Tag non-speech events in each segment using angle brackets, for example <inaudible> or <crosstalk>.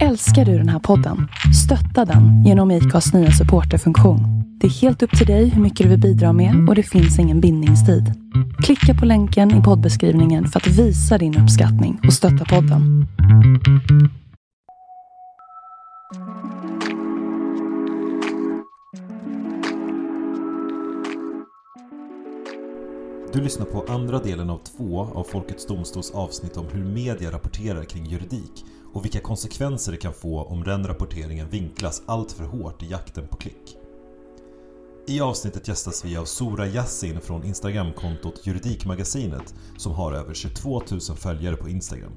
Älskar du den här podden? Stötta den genom IKAs nya supporterfunktion. Det är helt upp till dig hur mycket du vill bidra med och det finns ingen bindningstid. Klicka på länken i poddbeskrivningen för att visa din uppskattning och stötta podden. Du lyssnar på andra delen av två av Folkets Domstols avsnitt om hur media rapporterar kring juridik och vilka konsekvenser det kan få om den rapporteringen vinklas allt för hårt i jakten på klick. I avsnittet gästas vi av Sora Yassin från Instagramkontot Juridikmagasinet som har över 22 000 följare på Instagram.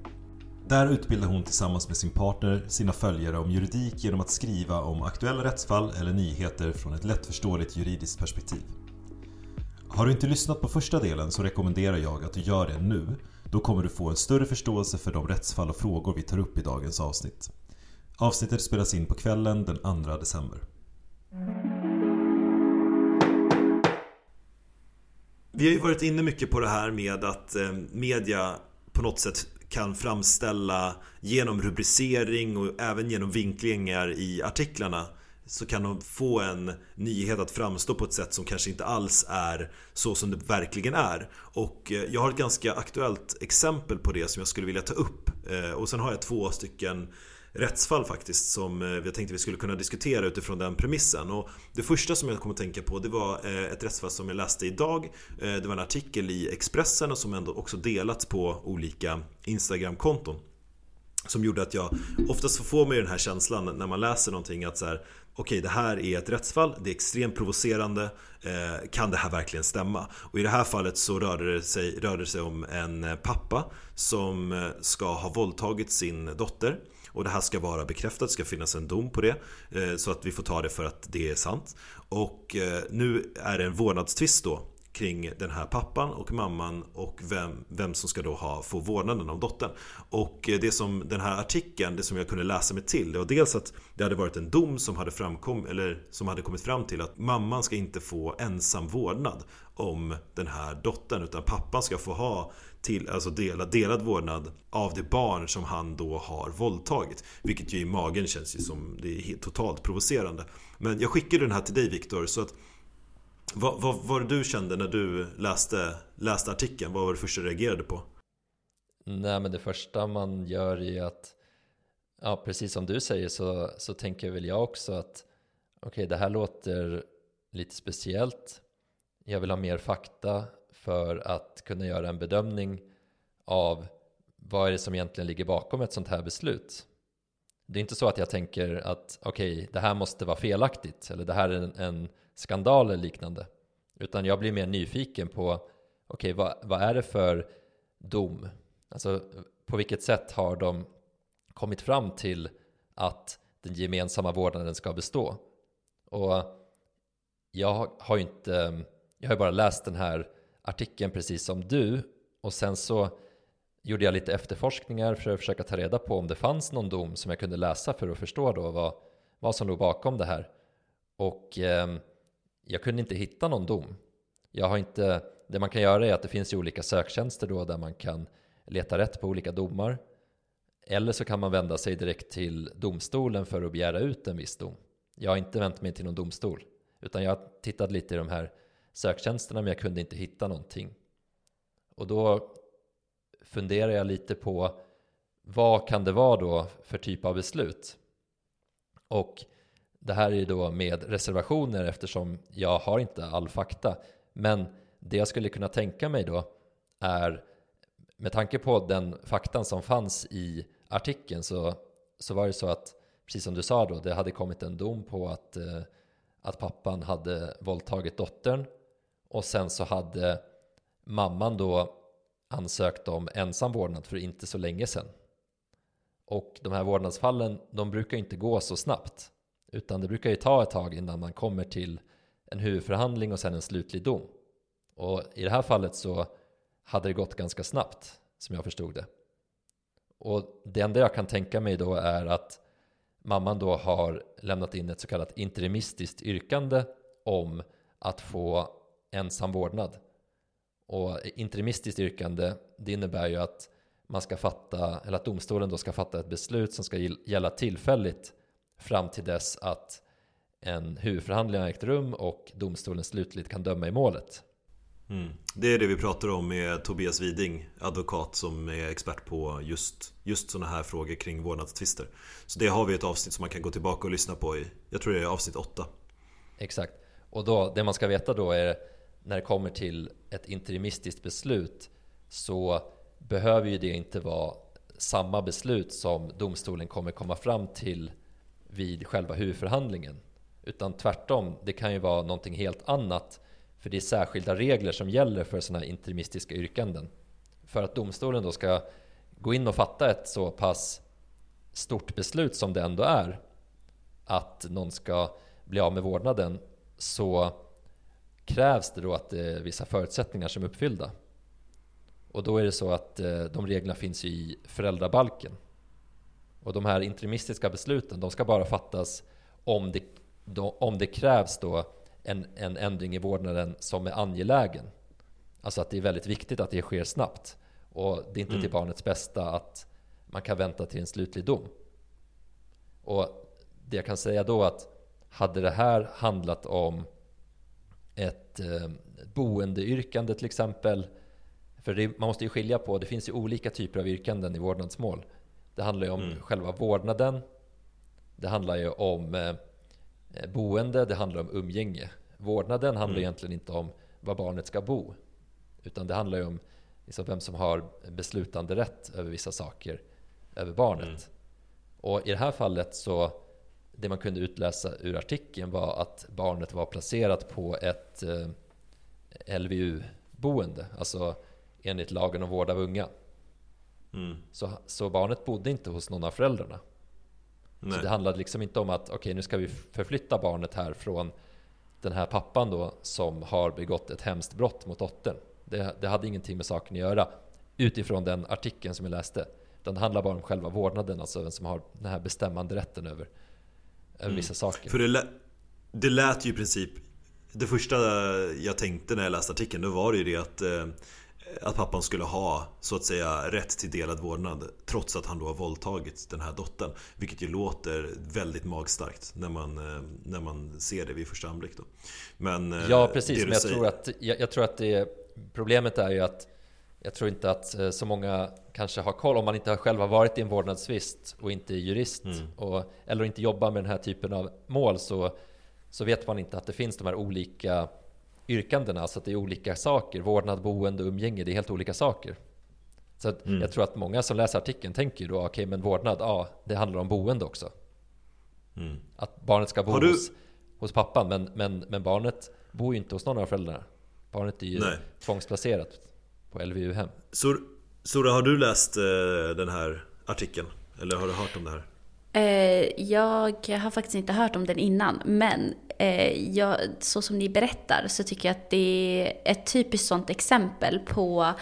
Där utbildar hon tillsammans med sin partner sina följare om juridik genom att skriva om aktuella rättsfall eller nyheter från ett lättförståeligt juridiskt perspektiv. Har du inte lyssnat på första delen så rekommenderar jag att du gör det nu. Då kommer du få en större förståelse för de rättsfall och frågor vi tar upp i dagens avsnitt. Avsnittet spelas in på kvällen den 2 december. Vi har ju varit inne mycket på det här med att eh, media på något sätt kan framställa genom rubricering och även genom vinklingar i artiklarna så kan de få en nyhet att framstå på ett sätt som kanske inte alls är så som det verkligen är. Och eh, jag har ett ganska aktuellt exempel på det som jag skulle vilja ta upp. Eh, och sen har jag två stycken rättsfall faktiskt som eh, jag tänkte vi skulle kunna diskutera utifrån den premissen. Och det första som jag kom att tänka på det var ett rättsfall som jag läste idag. Det var en artikel i Expressen och som ändå också delats på olika Instagram-konton. Som gjorde att jag oftast får mig den här känslan när man läser någonting att så här, okej det här är ett rättsfall, det är extremt provocerande, eh, kan det här verkligen stämma? Och i det här fallet så rörde det sig, rörde det sig om en eh, pappa som eh, ska ha våldtagit sin dotter. Och det här ska vara bekräftat, det ska finnas en dom på det. Eh, så att vi får ta det för att det är sant. Och nu är det en vårdnadstvist då kring den här pappan och mamman och vem, vem som ska då ha, få vårdnaden om dottern. Och eh, det som den här artikeln, det som jag kunde läsa mig till, det var dels att det hade varit en dom som hade, framkom, eller som hade kommit fram till att mamman ska inte få ensam vårdnad om den här dottern utan pappan ska få ha till, alltså delad, delad vårdnad av det barn som han då har våldtagit. Vilket ju i magen känns ju som det är helt, totalt provocerande. Men jag skickade den här till dig Viktor så att vad, vad var det du kände när du läste, läste artikeln? Vad var det första du reagerade på? Nej men det första man gör är att Ja precis som du säger så, så tänker väl jag också att Okej okay, det här låter lite speciellt Jag vill ha mer fakta för att kunna göra en bedömning av vad är det som egentligen ligger bakom ett sånt här beslut Det är inte så att jag tänker att okej okay, det här måste vara felaktigt eller det här är en, en skandal eller liknande. Utan jag blir mer nyfiken på, okej okay, vad, vad är det för dom? Alltså på vilket sätt har de kommit fram till att den gemensamma vårdnaden ska bestå? Och jag har ju inte, jag har bara läst den här artikeln precis som du och sen så gjorde jag lite efterforskningar för att försöka ta reda på om det fanns någon dom som jag kunde läsa för att förstå då vad, vad som låg bakom det här. Och eh, jag kunde inte hitta någon dom. Jag har inte, det man kan göra är att det finns ju olika söktjänster då där man kan leta rätt på olika domar. Eller så kan man vända sig direkt till domstolen för att begära ut en viss dom. Jag har inte vänt mig till någon domstol, utan jag har tittat lite i de här söktjänsterna men jag kunde inte hitta någonting. Och då funderar jag lite på vad kan det vara då för typ av beslut? Och det här är ju då med reservationer eftersom jag har inte all fakta. Men det jag skulle kunna tänka mig då är med tanke på den faktan som fanns i artikeln så, så var det så att precis som du sa då, det hade kommit en dom på att, eh, att pappan hade våldtagit dottern och sen så hade mamman då ansökt om ensam vårdnad för inte så länge sedan. Och de här vårdnadsfallen, de brukar inte gå så snabbt. Utan det brukar ju ta ett tag innan man kommer till en huvudförhandling och sen en slutlig dom. Och i det här fallet så hade det gått ganska snabbt, som jag förstod det. Och det enda jag kan tänka mig då är att mamman då har lämnat in ett så kallat interimistiskt yrkande om att få ensam vårdnad. Och interimistiskt yrkande, det innebär ju att man ska fatta, eller att domstolen då ska fatta ett beslut som ska gälla tillfälligt fram till dess att en huvudförhandling har ägt rum och domstolen slutligt kan döma i målet. Mm. Det är det vi pratar om med Tobias Widing, advokat som är expert på just, just sådana här frågor kring vårdnadstvister. Så det har vi ett avsnitt som man kan gå tillbaka och lyssna på i, jag tror det är avsnitt 8. Exakt. Och då, det man ska veta då är när det kommer till ett interimistiskt beslut så behöver ju det inte vara samma beslut som domstolen kommer komma fram till vid själva huvudförhandlingen. Utan tvärtom, det kan ju vara någonting helt annat för det är särskilda regler som gäller för sådana här interimistiska yrkanden. För att domstolen då ska gå in och fatta ett så pass stort beslut som det ändå är att någon ska bli av med vårdnaden så krävs det då att det är vissa förutsättningar som är uppfyllda. Och då är det så att eh, de reglerna finns i föräldrabalken. Och de här interimistiska besluten, de ska bara fattas om det, om det krävs då en, en ändring i vårdnaden som är angelägen. Alltså att det är väldigt viktigt att det sker snabbt. Och det är inte mm. till barnets bästa att man kan vänta till en slutlig dom. Och det jag kan säga då att hade det här handlat om ett eh, boendeyrkande till exempel. För det, man måste ju skilja på, det finns ju olika typer av yrkanden i vårdnadsmål. Det handlar ju om mm. själva vårdnaden. Det handlar ju om eh, boende, det handlar om umgänge. Vårdnaden handlar mm. egentligen inte om var barnet ska bo. Utan det handlar ju om liksom vem som har beslutande rätt över vissa saker över barnet. Mm. Och i det här fallet så det man kunde utläsa ur artikeln var att barnet var placerat på ett eh, LVU-boende, alltså enligt lagen om vård av unga. Mm. Så, så barnet bodde inte hos någon av föräldrarna. Nej. Så det handlade liksom inte om att okej, okay, nu ska vi förflytta barnet här från den här pappan då som har begått ett hemskt brott mot dottern. Det, det hade ingenting med saken att göra utifrån den artikeln som jag läste. Utan det handlar bara om själva vårdnaden, alltså vem som har den här bestämmande rätten över över mm. vissa saker. För det, lät, det lät ju i princip Det första jag tänkte när jag läste artikeln Då var det ju det att eh, Att pappan skulle ha så att säga rätt till delad vårdnad Trots att han då har våldtagit den här dottern Vilket ju låter väldigt magstarkt När man, eh, när man ser det vid första anblick då. Men eh, Ja precis, men jag säger... tror att jag, jag tror att det Problemet är ju att jag tror inte att eh, så många kanske har koll om man inte själv har varit i en vårdnadstvist och inte är jurist mm. och, eller inte jobbar med den här typen av mål så, så vet man inte att det finns de här olika yrkandena, alltså att det är olika saker. Vårdnad, boende, umgänge, det är helt olika saker. Så mm. jag tror att många som läser artikeln tänker då, okej okay, men vårdnad, ja det handlar om boende också. Mm. Att barnet ska bo du... hos, hos pappan, men, men, men barnet bor ju inte hos någon av föräldrarna. Barnet är ju Nej. tvångsplacerat på LVU-hem. Sora, har du läst eh, den här artikeln? Eller har du hört om det här? Eh, jag har faktiskt inte hört om den innan, men eh, jag, så som ni berättar så tycker jag att det är ett typiskt sånt exempel på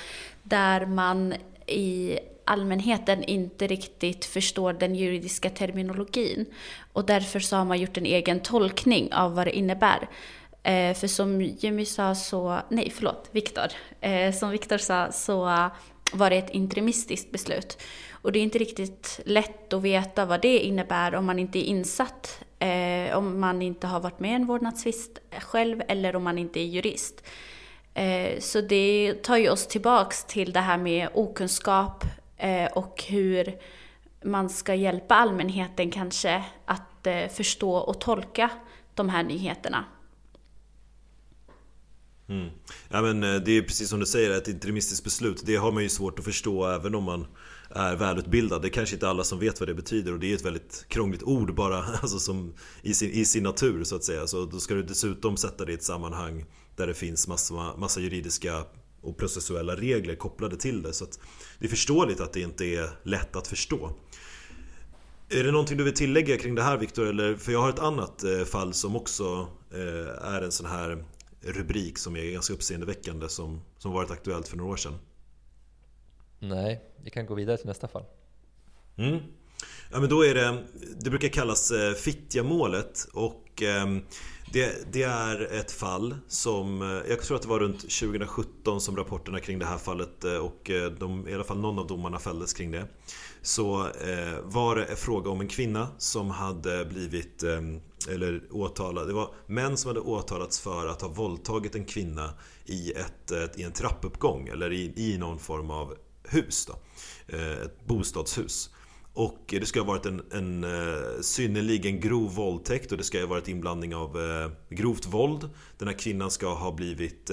där man i allmänheten inte riktigt förstår den juridiska terminologin. Och därför så har man gjort en egen tolkning av vad det innebär. Eh, för som Jimmy sa så, nej förlåt, Viktor. Eh, som Viktor sa så var det ett interimistiskt beslut. Och det är inte riktigt lätt att veta vad det innebär om man inte är insatt. Eh, om man inte har varit med i en vårdnadstvist själv eller om man inte är jurist. Eh, så det tar ju oss tillbaks till det här med okunskap eh, och hur man ska hjälpa allmänheten kanske att eh, förstå och tolka de här nyheterna. Mm. Ja, men eh, det är precis som du säger, ett interimistiskt beslut. Det har man ju svårt att förstå även om man är välutbildad. Det är kanske inte alla som vet vad det betyder och det är ett väldigt krångligt ord bara <laughs> alltså som i, sin, i sin natur så att säga. Så då ska du dessutom sätta det i ett sammanhang där det finns massa, massa juridiska och processuella regler kopplade till det. Så att det är förståeligt att det inte är lätt att förstå. Är det någonting du vill tillägga kring det här Viktor? För jag har ett annat eh, fall som också eh, är en sån här rubrik som är ganska uppseendeväckande som, som varit aktuellt för några år sedan. Nej, vi kan gå vidare till nästa fall. Mm. Ja men då är det, det brukar kallas eh, Fittjamålet och eh, Det, det, är ett fall som, eh, jag tror att det var runt 2017 som rapporterna kring det här fallet eh, och de, i alla fall någon av domarna fälldes kring det. Så var det en fråga om en kvinna som hade blivit, eh, eller åtalade, det var män som hade åtalats för att ha våldtagit en kvinna i, ett, ett i en trappuppgång eller i, i någon form av hus. Då. Eh, ett bostadshus. Och det ska ha varit en, en eh, synnerligen grov våldtäkt och det ska ha varit inblandning av eh, grovt våld. Den här kvinnan ska ha blivit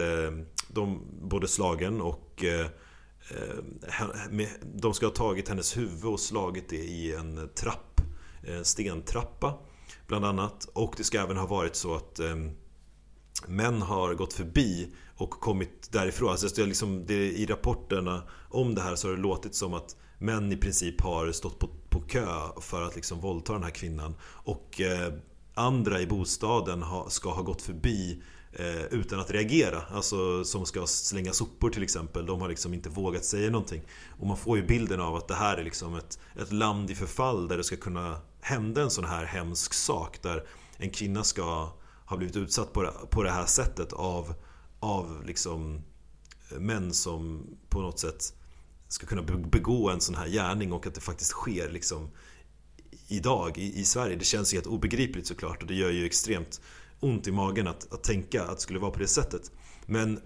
de, både slagen och de ska ha tagit hennes huvud och slagit det i en trapp, en stentrappa bland annat. Och det ska även ha varit så att eh, män har gått förbi och kommit därifrån. Alltså det är liksom, det, I rapporterna om det här så har det låtit som att män i princip har stått på, på kö för att liksom våldta den här kvinnan. Och eh, andra i bostaden ha, ska ha gått förbi eh, utan att reagera. Alltså som ska slänga sopor till exempel. De har liksom inte vågat säga någonting. Och man får ju bilden av att det här är liksom ett, ett land i förfall där det ska kunna Hände en sån här hemsk sak. Där en kvinna ska ha blivit utsatt på det, på det här sättet av, av liksom eh, män som på något sätt ska kunna begå en sån här gärning och att det faktiskt sker liksom idag i, i Sverige. Det känns ju helt obegripligt såklart och det gör ju extremt ont i magen att, att tänka att det skulle vara på det sättet. Men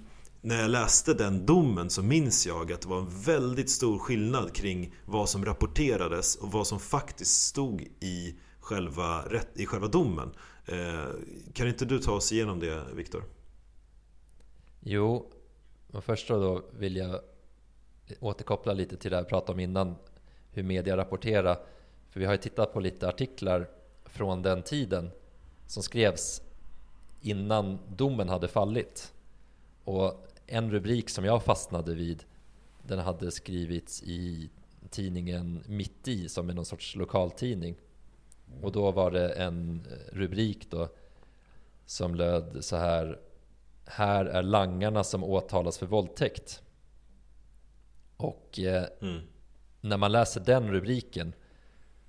när jag läste den domen så minns jag att det var en väldigt stor skillnad kring vad som rapporterades och vad som faktiskt stod i själva, i själva domen. Eh, kan inte du ta oss igenom det, Viktor? Jo, men först då vill jag återkoppla lite till det jag pratade om innan, hur media rapporterar. För vi har ju tittat på lite artiklar från den tiden som skrevs innan domen hade fallit. Och en rubrik som jag fastnade vid, den hade skrivits i tidningen Mitt i, som är någon sorts lokaltidning. Och då var det en rubrik då som löd så här Här är langarna som åtalas för våldtäkt. Och eh, mm. när man läser den rubriken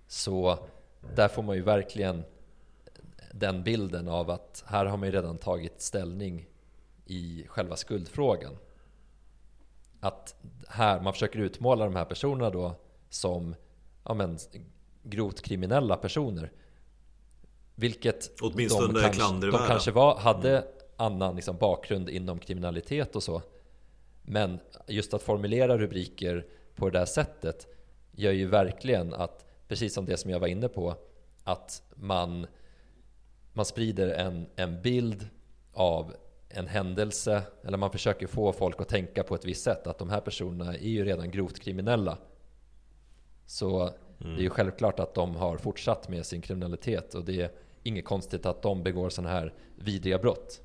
så där får man ju verkligen den bilden av att här har man ju redan tagit ställning i själva skuldfrågan. Att här, man försöker utmåla de här personerna då som ja, men, grovt kriminella personer. Vilket Åtminstone de, kanske, de kanske var, hade mm. annan liksom, bakgrund inom kriminalitet och så. Men just att formulera rubriker på det där sättet gör ju verkligen att, precis som det som jag var inne på, att man, man sprider en, en bild av en händelse, eller man försöker få folk att tänka på ett visst sätt, att de här personerna är ju redan grovt kriminella. Så mm. det är ju självklart att de har fortsatt med sin kriminalitet och det är inget konstigt att de begår sådana här vidriga brott.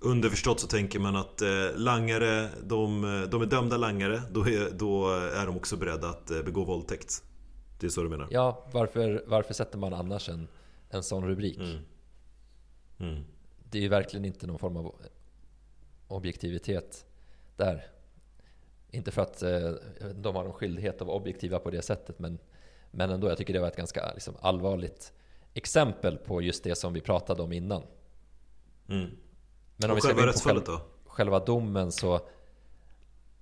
Underförstått så tänker man att eh, langare, de, de är dömda langare, då är, då är de också beredda att eh, begå våldtäkt. Det är så du menar? Ja, varför, varför sätter man annars en, en sån rubrik? Mm. Mm. Det är ju verkligen inte någon form av objektivitet där. Inte för att eh, de har någon skyldighet att vara objektiva på det sättet, men, men ändå, jag tycker det var ett ganska liksom, allvarligt exempel på just det som vi pratade om innan. Mm. Men om vi ska gå in på själva, då? själva domen så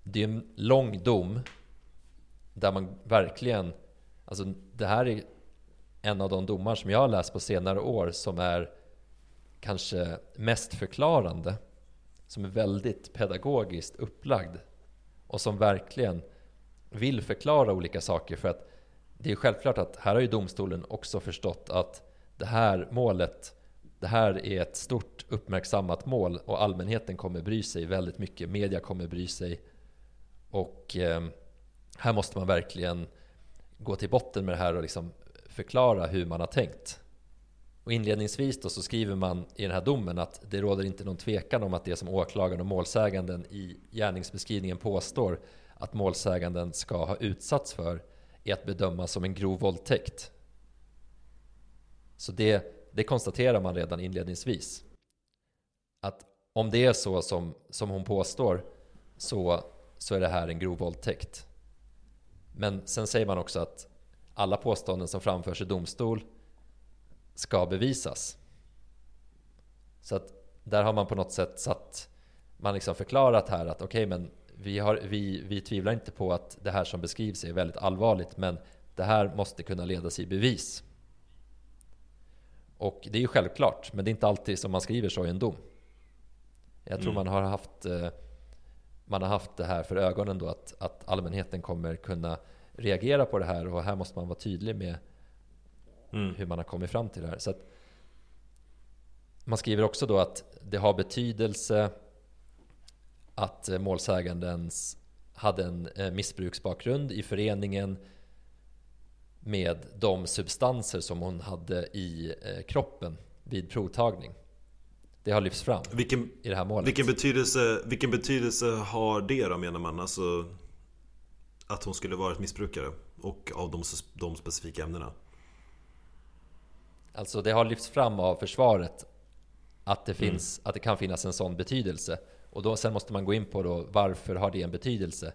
Det är en lång dom Där man verkligen Alltså det här är en av de domar som jag har läst på senare år som är kanske mest förklarande som är väldigt pedagogiskt upplagd och som verkligen vill förklara olika saker för att det är självklart att här har ju domstolen också förstått att det här målet det här är ett stort uppmärksammat mål och allmänheten kommer bry sig väldigt mycket. Media kommer bry sig. Och eh, här måste man verkligen gå till botten med det här och liksom förklara hur man har tänkt. Och inledningsvis då så skriver man i den här domen att det råder inte någon tvekan om att det som åklagaren och målsäganden i gärningsbeskrivningen påstår att målsäganden ska ha utsatts för är att bedöma som en grov våldtäkt. Så det det konstaterar man redan inledningsvis. Att om det är så som, som hon påstår så, så är det här en grov våldtäkt. Men sen säger man också att alla påståenden som framförs i domstol ska bevisas. Så att där har man på något sätt satt, man liksom förklarat här att okej okay, men vi, har, vi, vi tvivlar inte på att det här som beskrivs är väldigt allvarligt men det här måste kunna ledas i bevis. Och det är ju självklart, men det är inte alltid som man skriver så i en dom. Jag tror mm. man har haft eh, man har haft det här för ögonen då att, att allmänheten kommer kunna reagera på det här och här måste man vara tydlig med mm. hur man har kommit fram till det här. Så man skriver också då att det har betydelse att målsäganden hade en eh, missbruksbakgrund i föreningen med de substanser som hon hade i eh, kroppen vid provtagning. Det har lyfts fram vilken, i det här målet. Vilken betydelse, vilken betydelse har det då menar man? Alltså att hon skulle varit missbrukare och av de, de specifika ämnena? Alltså det har lyfts fram av försvaret att det, finns, mm. att det kan finnas en sån betydelse. Och då, sen måste man gå in på då, varför har det en betydelse?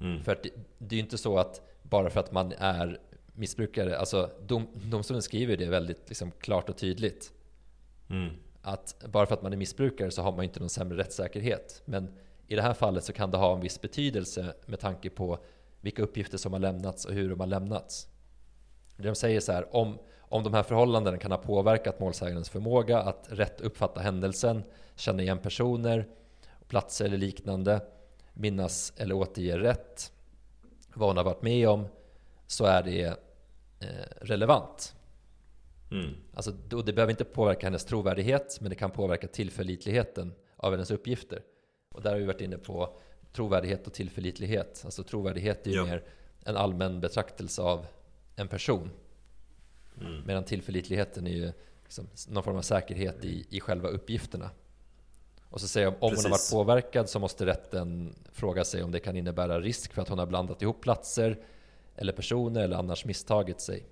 Mm. För det, det är ju inte så att bara för att man är missbrukare, alltså dom, domstolen skriver det väldigt liksom, klart och tydligt. Mm. Att bara för att man är missbrukare så har man inte någon sämre rättssäkerhet. Men i det här fallet så kan det ha en viss betydelse med tanke på vilka uppgifter som har lämnats och hur de har lämnats. De säger så här, om, om de här förhållandena kan ha påverkat målsägandens förmåga att rätt uppfatta händelsen, känna igen personer, platser eller liknande, minnas eller återge rätt, vad hon har varit med om, så är det eh, relevant. Mm. Alltså, det behöver inte påverka hennes trovärdighet, men det kan påverka tillförlitligheten av hennes uppgifter. Och där har vi varit inne på trovärdighet och tillförlitlighet. Alltså trovärdighet är ju ja. mer en allmän betraktelse av en person. Mm. Medan tillförlitligheten är ju liksom någon form av säkerhet i, i själva uppgifterna. Och så säger jag, om Precis. hon har varit påverkad så måste rätten fråga sig om det kan innebära risk för att hon har blandat ihop platser eller personer eller annars misstagit sig.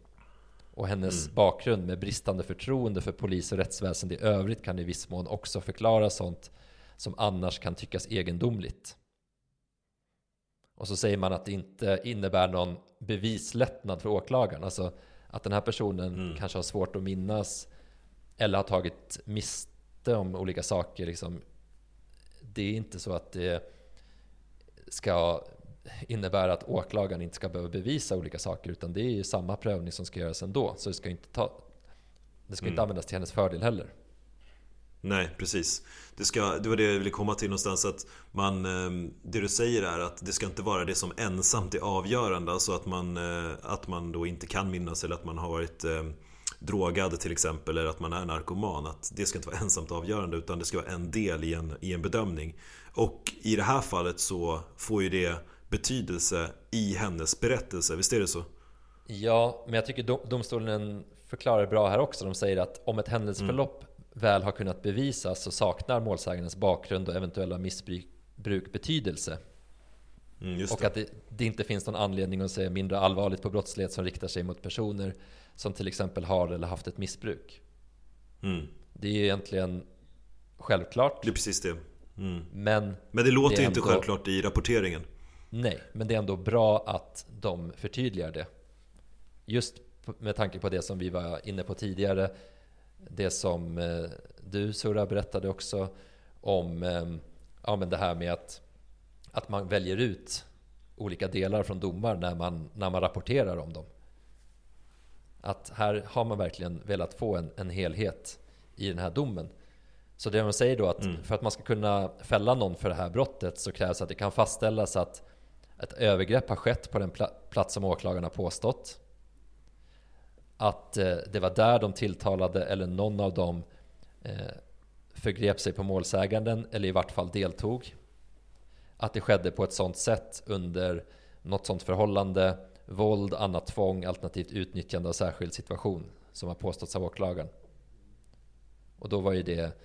Och hennes mm. bakgrund med bristande förtroende för polis och rättsväsende i övrigt kan i viss mån också förklara sånt som annars kan tyckas egendomligt. Och så säger man att det inte innebär någon bevislättnad för åklagaren. Alltså att den här personen mm. kanske har svårt att minnas eller har tagit miste om olika saker. Liksom. Det är inte så att det ska innebära att åklagaren inte ska behöva bevisa olika saker utan det är ju samma prövning som ska göras ändå. Så det ska inte, ta, det ska mm. inte användas till hennes fördel heller. Nej, precis. Det, ska, det var det jag ville komma till någonstans att man, ehm, Det du säger är att det ska inte vara det som ensamt är avgörande. Alltså att man, eh, att man då inte kan minnas eller att man har varit ehm, drogad till exempel eller att man är narkoman. Att det ska inte vara ensamt avgörande utan det ska vara en del i en, i en bedömning. Och i det här fallet så får ju det betydelse i hennes berättelse, visst är det så? Ja, men jag tycker domstolen förklarar bra här också. De säger att om ett händelseförlopp mm väl har kunnat bevisas så saknar målsägandens bakgrund och eventuella missbruk betydelse. Mm, och att det, det, inte finns någon anledning att se mindre allvarligt på brottslighet som riktar sig mot personer som till exempel har eller haft ett missbruk. Mm. Det är egentligen självklart. Det är precis det. Mm. Men, Men det låter ju inte ändå... självklart i rapporteringen. Nej, men det är ändå bra att de förtydligar det. Just med tanke på det som vi var inne på tidigare. Det som eh, du Sura berättade också om eh, ja, men det här med att, att man väljer ut olika delar från domar när man, när man rapporterar om dem. Att här har man verkligen velat få en, en helhet i den här domen. Så det man säger då att mm. för att man ska kunna fälla någon för det här brottet så krävs att det kan fastställas att ett övergrepp har skett på den plats som åklagaren har påstått. Att eh, det var där de tilltalade eller någon av dem eh, förgrep sig på målsäganden eller i vart fall deltog. Att det skedde på ett sådant sätt under något sådant förhållande, våld, annat tvång alternativt utnyttjande av särskild situation som har påståtts av åklagaren. Och då var ju det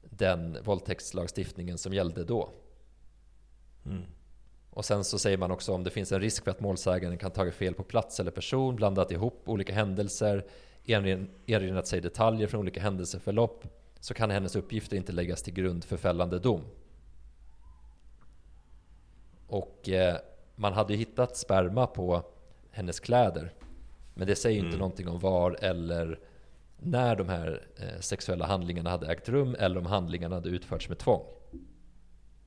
den våldtäktslagstiftningen som gällde då. Mm. Och sen så säger man också om det finns en risk för att målsäganden kan tagit fel på plats eller person, blandat ihop olika händelser, erinrat sig detaljer från olika händelseförlopp, så kan hennes uppgifter inte läggas till grund för fällande dom. Och eh, man hade hittat sperma på hennes kläder. Men det säger mm. inte någonting om var eller när de här eh, sexuella handlingarna hade ägt rum eller om handlingarna hade utförts med tvång.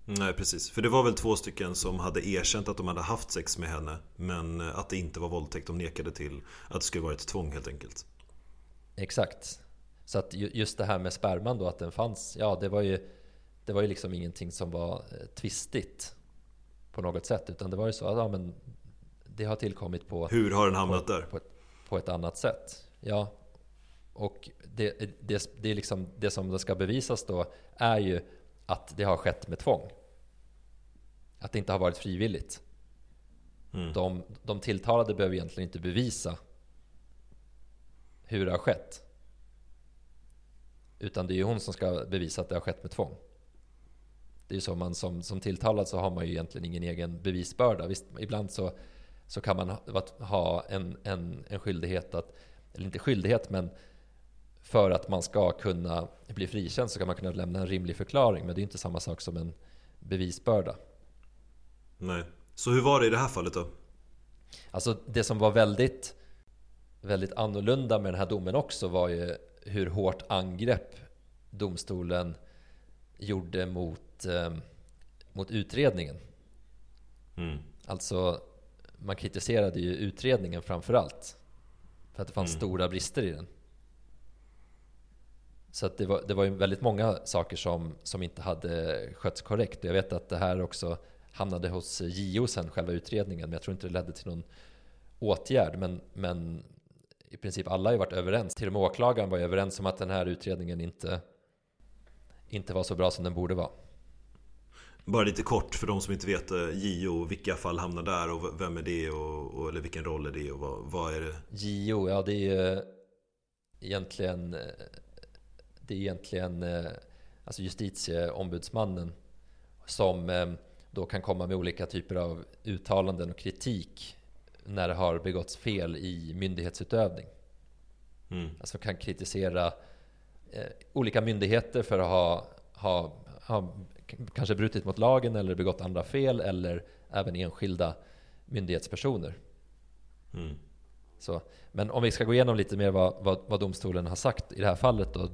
Nej precis, för det var väl två stycken som hade erkänt att de hade haft sex med henne Men att det inte var våldtäkt, de nekade till att det skulle vara ett tvång helt enkelt. Exakt. Så att just det här med sperman då, att den fanns Ja, det var ju Det var ju liksom ingenting som var eh, tvistigt På något sätt, utan det var ju så att ja, men Det har tillkommit på Hur har den hamnat på, där? På ett, på ett annat sätt. Ja. Och det, det, det, är liksom, det som det ska bevisas då är ju att det har skett med tvång. Att det inte har varit frivilligt. Mm. De, de tilltalade behöver egentligen inte bevisa hur det har skett. Utan det är ju hon som ska bevisa att det har skett med tvång. Det är ju så man som, som tilltalad så har man ju egentligen ingen egen bevisbörda. Visst, ibland så, så kan man ha en, en, en skyldighet att, eller inte skyldighet men för att man ska kunna bli frikänd så kan man kunna lämna en rimlig förklaring. Men det är inte samma sak som en bevisbörda. Nej. Så hur var det i det här fallet då? Alltså det som var väldigt, väldigt annorlunda med den här domen också var ju hur hårt angrepp domstolen gjorde mot, eh, mot utredningen. Mm. Alltså man kritiserade ju utredningen framförallt. För att det fanns mm. stora brister i den. Så det, var, det var ju väldigt många saker som, som inte hade skötts korrekt. Jag vet att det här också hamnade hos JO sen, själva utredningen. Men jag tror inte det ledde till någon åtgärd. Men, men i princip alla har ju varit överens. Till och med åklagaren var ju överens om att den här utredningen inte, inte var så bra som den borde vara. Bara lite kort för de som inte vet eh, JO, vilka fall hamnar där och vem är det och, och eller vilken roll är det och vad, vad är det? JO, ja det är ju egentligen eh, det är egentligen eh, alltså justitieombudsmannen som eh, då kan komma med olika typer av uttalanden och kritik när det har begåtts fel i myndighetsutövning. Mm. Alltså kan kritisera eh, olika myndigheter för att ha, ha, ha kanske brutit mot lagen eller begått andra fel eller även enskilda myndighetspersoner. Mm. Så, men om vi ska gå igenom lite mer vad, vad, vad domstolen har sagt i det här fallet då,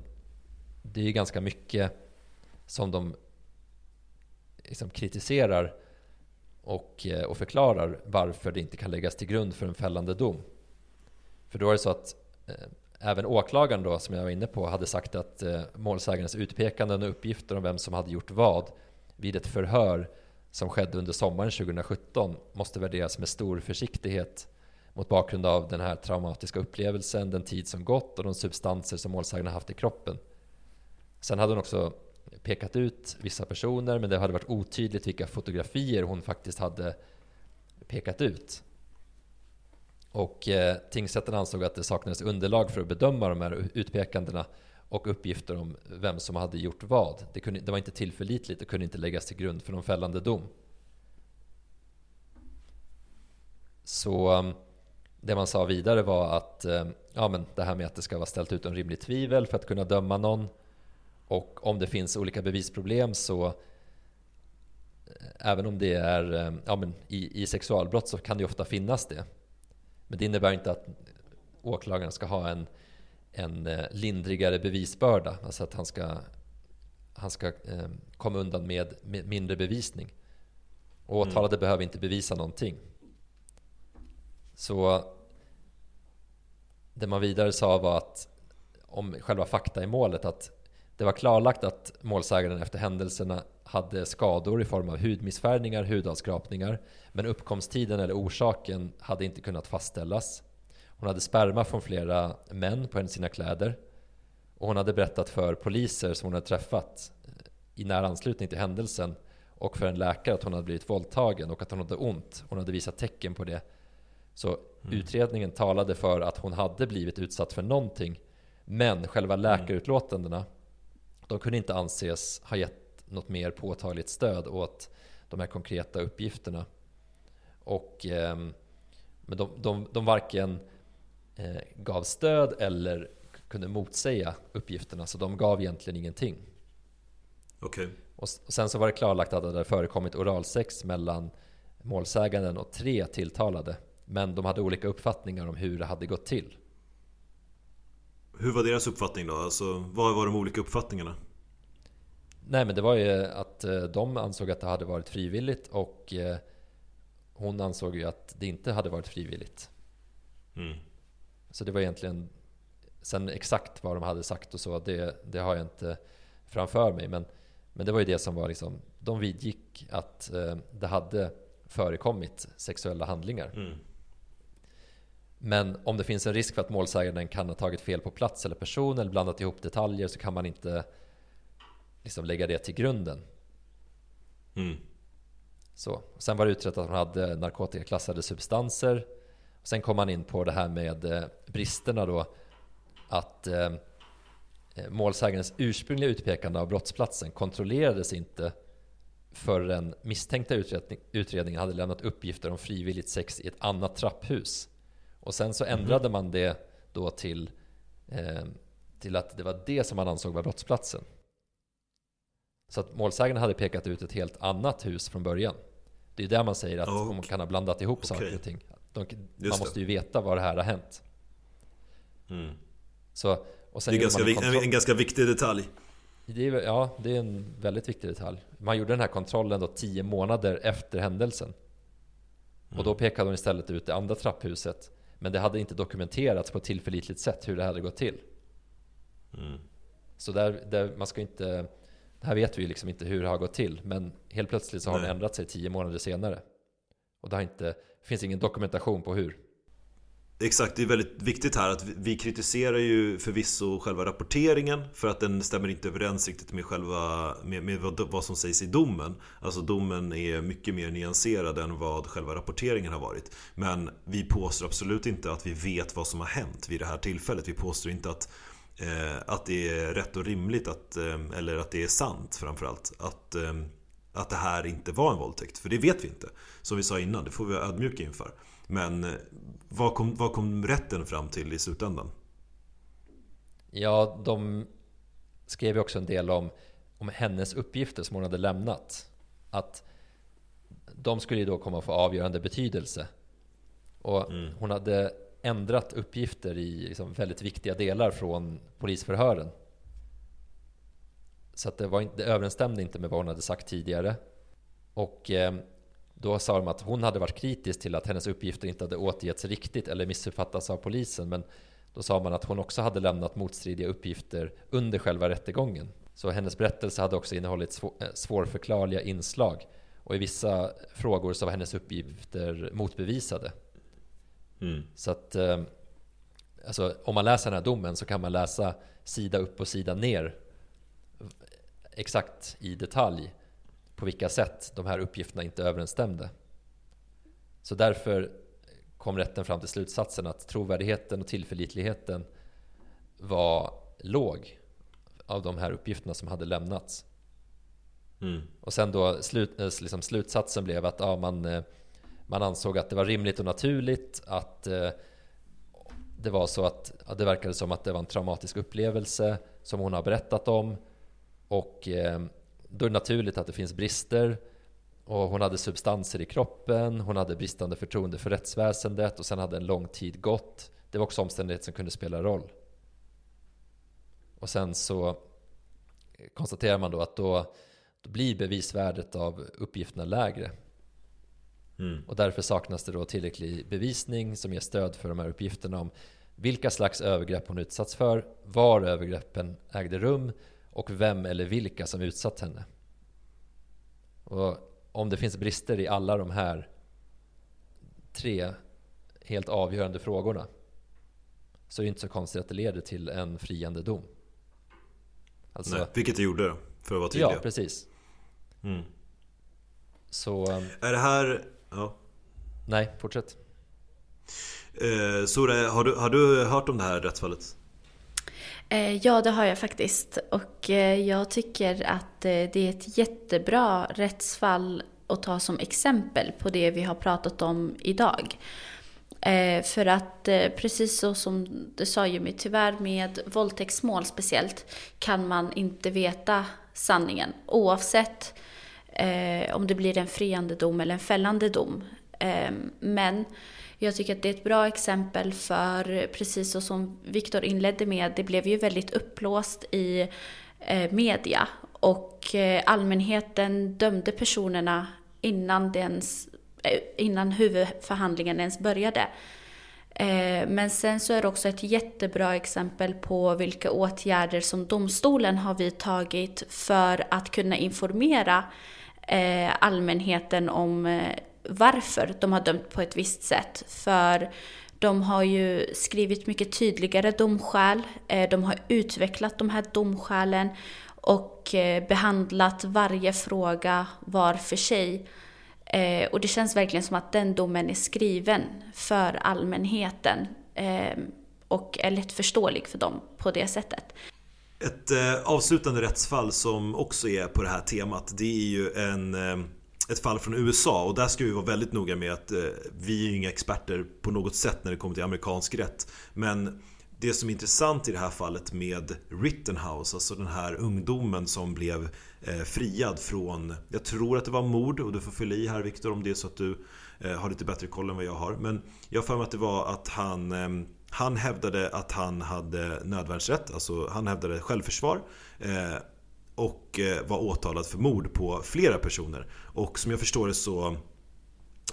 det är ju ganska mycket som de liksom kritiserar och, eh, och förklarar varför det inte kan läggas till grund för en fällande dom. För då är det så att eh, även åklagaren då, som jag var inne på, hade sagt att eh, målsägandens utpekanden och uppgifter om vem som hade gjort vad vid ett förhör som skedde under sommaren 2017 måste värderas med stor försiktighet mot bakgrund av den här traumatiska upplevelsen, den tid som gått och de substanser som målsäganden haft i kroppen. Sen hade hon också pekat ut vissa personer men det hade varit otydligt vilka fotografier hon faktiskt hade pekat ut. Och eh, tingsrätten ansåg att det saknades underlag för att bedöma de här utpekandena och uppgifter om vem som hade gjort vad. Det, kunde, det var inte tillförlitligt och kunde inte läggas till grund för någon fällande dom. Så ehm, det man sa vidare var att eh, ja, men det här med att det ska vara ställt utom rimligt tvivel för att kunna döma någon och om det finns olika bevisproblem så eh, Även om det är eh, ja, men i, i sexualbrott så kan det ofta finnas det. Men det innebär inte att åklagaren ska ha en, en eh, lindrigare bevisbörda. Alltså att han ska, han ska eh, komma undan med, med, mindre bevisning. Och åtalade mm. behöver inte bevisa någonting. Så det man vidare sa var att om själva fakta i målet att det var klarlagt att målsägaren efter händelserna hade skador i form av hudmissfärgningar, hudavskrapningar, men uppkomsttiden eller orsaken hade inte kunnat fastställas. Hon hade sperma från flera män på sina kläder och hon hade berättat för poliser som hon hade träffat i nära anslutning till händelsen och för en läkare att hon hade blivit våldtagen och att hon hade ont. Hon hade visat tecken på det. Så mm. utredningen talade för att hon hade blivit utsatt för någonting. Men själva mm. läkarutlåtandena de kunde inte anses ha gett något mer påtagligt stöd åt de här konkreta uppgifterna. Och, eh, men de, de, de varken eh, gav stöd eller kunde motsäga uppgifterna, så de gav egentligen ingenting. Okay. Och, och sen så var det klarlagt att det hade förekommit oralsex mellan målsäganden och tre tilltalade. Men de hade olika uppfattningar om hur det hade gått till. Hur var deras uppfattning då? Alltså, vad var de olika uppfattningarna? Nej men det var ju att eh, de ansåg att det hade varit frivilligt och eh, hon ansåg ju att det inte hade varit frivilligt. Mm. Så det var egentligen Sen exakt vad de hade sagt och så, det, det har jag inte framför mig. Men, men det var ju det som var liksom, de vidgick att eh, det hade förekommit sexuella handlingar. Mm. Men om det finns en risk för att målsäganden kan ha tagit fel på plats eller person eller blandat ihop detaljer så kan man inte liksom lägga det till grunden. Mm. Så. Sen var det utrett att hon hade narkotikaklassade substanser. Sen kom man in på det här med eh, bristerna då. Att eh, målsägandens ursprungliga utpekande av brottsplatsen kontrollerades inte förrän misstänkta utredning, utredningen hade lämnat uppgifter om frivilligt sex i ett annat trapphus. Och sen så ändrade Mhm. man det då till, eh, till att det var det som man ansåg var brottsplatsen. Så att målsäganden hade pekat ut ett helt annat hus från början. Det är där man säger att Ja, man okej. kan ha blandat ihop saker Okej. och ting. De, man måste ju veta var det här har hänt. Mm. Så, och sen Det är ganska, man en en, kontroll- en ganska viktig detalj. det är, ja, det är en väldigt viktig detalj. Man gjorde den här kontrollen då tio månader efter händelsen. Och Mm. då pekade de istället ut det andra trapphuset. Men det hade inte dokumenterats på ett tillförlitligt sätt hur det hade gått till. Mm. Så där, där man ska inte... Det här vet vi ju liksom inte hur det har gått till. Men helt plötsligt så har Nej. det ändrat sig tio månader senare. Och det har inte, finns ingen dokumentation på hur. Exakt, det är väldigt viktigt här att vi, kritiserar ju förvisso själva rapporteringen för att den stämmer inte överens riktigt med själva med, med vad, vad som sägs i domen. Alltså domen är mycket mer nyanserad än vad själva rapporteringen har varit. Men vi påstår absolut inte att vi vet vad som har hänt vid det här tillfället. Vi påstår inte att eh, att det är rätt och rimligt att, eh, eller att det är sant framförallt att, eh, att det här inte var en våldtäkt. För det vet vi inte. Som vi sa innan, det får vi vara ödmjuka inför. Men eh, vad kom, vad kom rätten fram till i slutändan? Ja, de skrev ju också en del om, om hennes uppgifter som hon hade lämnat. Att de skulle ju då komma att få avgörande betydelse. Och Mm. hon hade ändrat uppgifter i liksom väldigt viktiga delar från polisförhören. Så att det, var inte, det överensstämde inte med vad hon hade sagt tidigare. Och eh, då sa de att hon hade varit kritisk till att hennes uppgifter inte hade återgetts riktigt eller missuppfattats av polisen. Men då sa man att hon också hade lämnat motstridiga uppgifter under själva rättegången. Så hennes berättelse hade också innehållit eh, svårförklarliga inslag. Och i vissa frågor så var hennes uppgifter motbevisade. Mm. Så att eh, alltså, om man läser den här domen så kan man läsa sida upp och sida ner exakt i detalj på vilka sätt de här uppgifterna inte överensstämde. Så därför kom rätten fram till slutsatsen att trovärdigheten och tillförlitligheten var låg av de här uppgifterna som hade lämnats. Mm. Och sen då slut, eh, liksom slutsatsen blev att ja, man, eh, man ansåg att det var rimligt och naturligt att eh, det var så att ja, det verkade som att det var en traumatisk upplevelse som hon har berättat om. Och eh, då är det naturligt att det finns brister. Och hon hade substanser i kroppen, hon hade bristande förtroende för rättsväsendet och sen hade en lång tid gått. Det var också omständigheter som kunde spela roll. Och sen så konstaterar man då att då, då blir bevisvärdet av uppgifterna lägre. Mm. Och därför saknas det då tillräcklig bevisning som ger stöd för de här uppgifterna om vilka slags övergrepp hon utsatts för, var övergreppen ägde rum och vem eller vilka som utsatt henne. Och om det finns brister i alla de här tre helt avgörande frågorna så är det inte så konstigt att det leder till en friande dom. Alltså, Nej, vilket det gjorde för att vara tydliga. ja, precis. Mm. Så, um, Är det här... Ja. nej, fortsätt. Eh, Sora, har du, har du hört om det här rättsfallet? Eh, ja, det har jag faktiskt. Och eh, jag tycker att eh, det är ett jättebra rättsfall att ta som exempel på det vi har pratat om idag. För att precis så som du sa Jimmy, tyvärr med våldtäktsmål speciellt kan man inte veta sanningen oavsett om det blir en friande dom eller en fällande dom. Men jag tycker att det är ett bra exempel för, precis så som Viktor inledde med, det blev ju väldigt uppblåst i eh, media och eh, allmänheten dömde personerna innan, ens, eh, innan huvudförhandlingen ens började. Eh, men sen så är det också ett jättebra exempel på vilka åtgärder som domstolen har vidtagit för att kunna informera eh, allmänheten om eh, varför de har dömt på ett visst sätt. För de har ju skrivit mycket tydligare domskäl, eh, de har utvecklat de här domskälen och eh, behandlat varje fråga var för sig. Eh, och det känns verkligen som att den domen är skriven för allmänheten och är lättförståelig för dem på det sättet. Ett avslutande rättsfall som också är på det här temat det är ju en, ett fall från USA och där ska vi vara väldigt noga med att eh, vi är ju inga experter på något sätt när det kommer till amerikansk rätt. Men det som är intressant i det här fallet med Rittenhouse, alltså den här ungdomen som blev eh, friad från, jag tror att det var mord och du får fylla i här Viktor om det är så att du eh, har lite bättre koll än vad jag har. Men jag har för mig att det var att han, eh, han hävdade att han hade nödvärnsrätt, alltså han hävdade självförsvar. Eh, och eh, var åtalad för mord på flera personer. Och som jag förstår det så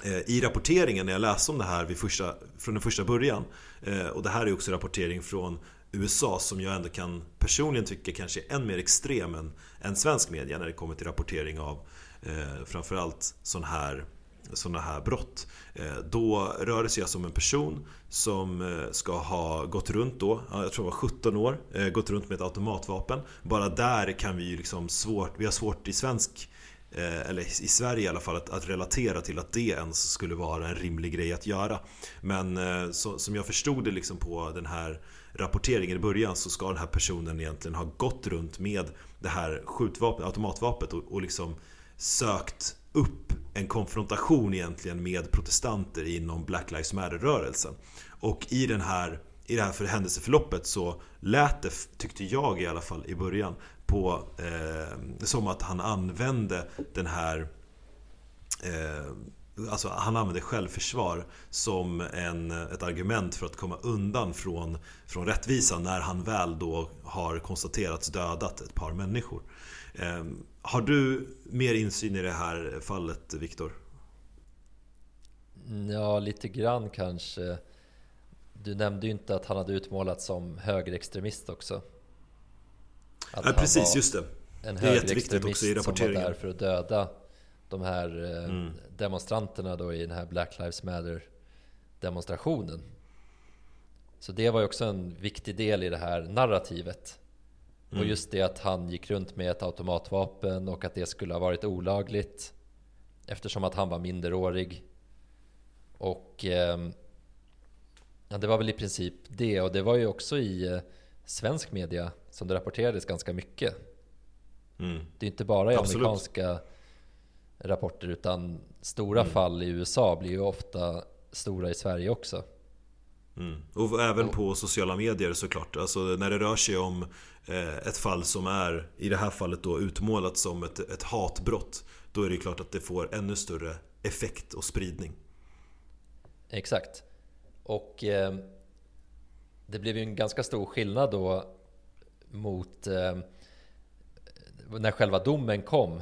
eh, i rapporteringen när jag läste om det här vid första, från den första början eh, och det här är också rapportering från USA som jag ändå kan personligen tycka kanske är än mer extrem än, än svensk media när det kommer till rapportering av eh, framförallt sån här, sådana här brott. Eh, då rör det sig alltså om en person som eh, ska ha gått runt då, jag tror det var 17 år, eh, gått runt med ett automatvapen. Bara där kan vi ju liksom svårt, vi har svårt i svensk eller i Sverige i alla fall, att, att, relatera till att det ens skulle vara en rimlig grej att göra. Men så, som jag förstod det liksom på den här rapporteringen i början så ska den här personen egentligen ha gått runt med det här skjutvapnet, automatvapnet och, och liksom sökt upp en konfrontation egentligen med protestanter inom Black Lives Matter-rörelsen. Och i den här i det här för händelseförloppet så lät det, tyckte jag i alla fall i början, på, eh, som att han använde den här eh, Alltså han använde självförsvar som en, ett argument för att komma undan från, från rättvisan när han väl då har konstaterats dödat ett par människor. Eh, har du mer insyn i det här fallet, Viktor? Ja, lite grann kanske. Du nämnde ju inte att han hade utmålats som högerextremist också. Att ja, precis, just det. En det är jätteviktigt också i rapporteringen. som var där för att döda de här eh, mm. demonstranterna då i den här Black Lives Matter demonstrationen. Så det var ju också en viktig del i det här narrativet. Mm. Och just det att han gick runt med ett automatvapen och att det skulle ha varit olagligt eftersom att han var minderårig. Och eh, ja, det var väl i princip det och det var ju också i eh, svensk media som det rapporterades ganska mycket. Mm. Det är inte bara i Absolut. amerikanska rapporter utan stora mm. fall i USA blir ju ofta stora i Sverige också. Mm. Och även på sociala medier såklart. Alltså när det rör sig om eh, ett fall som är, i det här fallet då, utmålat som ett, ett hatbrott. Då är det klart att det får ännu större effekt och spridning. Exakt. Och eh, det blev ju en ganska stor skillnad då mot eh, när själva domen kom.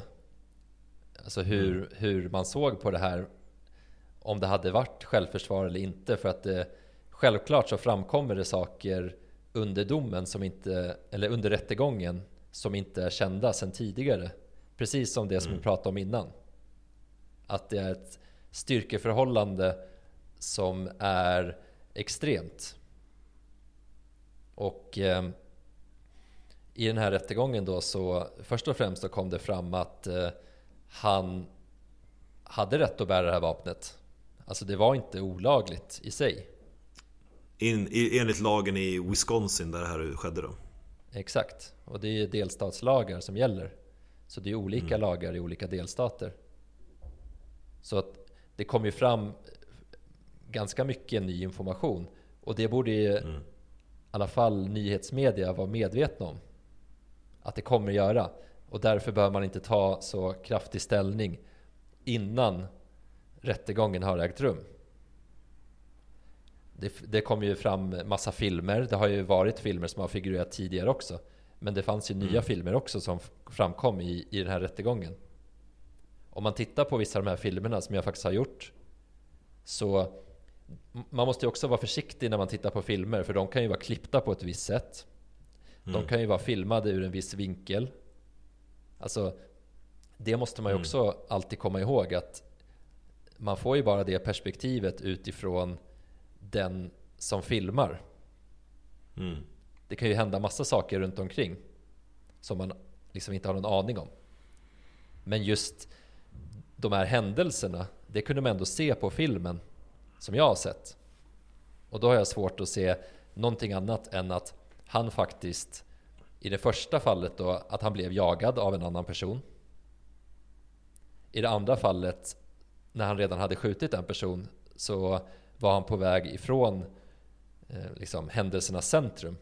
Alltså hur, mm. hur man såg på det här. Om det hade varit självförsvar eller inte. För att det, självklart så framkommer det saker under domen som inte, eller under rättegången som inte är kända sedan tidigare. Precis som det som mm. vi pratade om innan. Att det är ett styrkeförhållande som är extremt. Och eh, i den här rättegången då så först och främst så kom det fram att eh, han hade rätt att bära det här vapnet. Alltså det var inte olagligt i sig. In, enligt lagen i Wisconsin där det här skedde då? Exakt, och det är delstatslagar som gäller. Så det är olika mm. lagar i olika delstater. Så att det kom ju fram ganska mycket ny information. Och det borde ju mm. i alla fall nyhetsmedia vara medvetna om att det kommer göra. Och därför bör man inte ta så kraftig ställning innan rättegången har ägt rum. Det, det kom ju fram massa filmer. Det har ju varit filmer som har figurerat tidigare också. Men det fanns ju nya Mm. filmer också som framkom i, i den här rättegången. Om man tittar på vissa av de här filmerna som jag faktiskt har gjort så man måste ju också vara försiktig när man tittar på filmer för de kan ju vara klippta på ett visst sätt. De Mm. kan ju vara filmade ur en viss vinkel. Alltså, det måste man ju Mm. också alltid komma ihåg att man får ju bara det perspektivet utifrån den som filmar. Mm. Det kan ju hända massa saker runt omkring som man liksom inte har någon aning om. Men just de här händelserna, det kunde man ändå se på filmen som jag har sett. Och då har jag svårt att se någonting annat än att han faktiskt i det första fallet då att han blev jagad av en annan person. I det andra fallet när han redan hade skjutit en person så var han på väg ifrån eh, liksom, händelsernas centrum.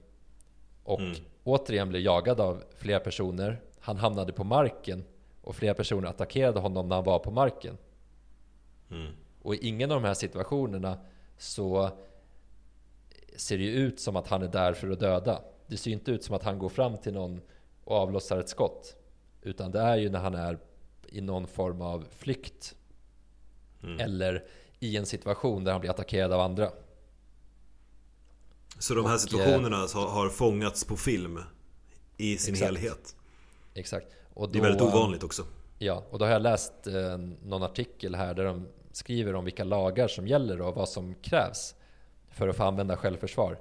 Och Mm. återigen blev jagad av flera personer. Han hamnade på marken och flera personer attackerade honom när han var på marken. Mm. Och i ingen av de här situationerna så ser det ju ut som att han är där för att döda. Det ser ju inte ut som att han går fram till någon och avlossar ett skott. Utan det är ju när han är i någon form av flykt. Mm. Eller i en situation där han blir attackerad av andra. Så de här Och, situationerna har, har fångats på film i sin Exakt. helhet. Exakt. Och Det är då- väldigt ovanligt också. Ja, och då har jag läst eh, någon artikel här där de skriver om vilka lagar som gäller och vad som krävs för att få använda självförsvar.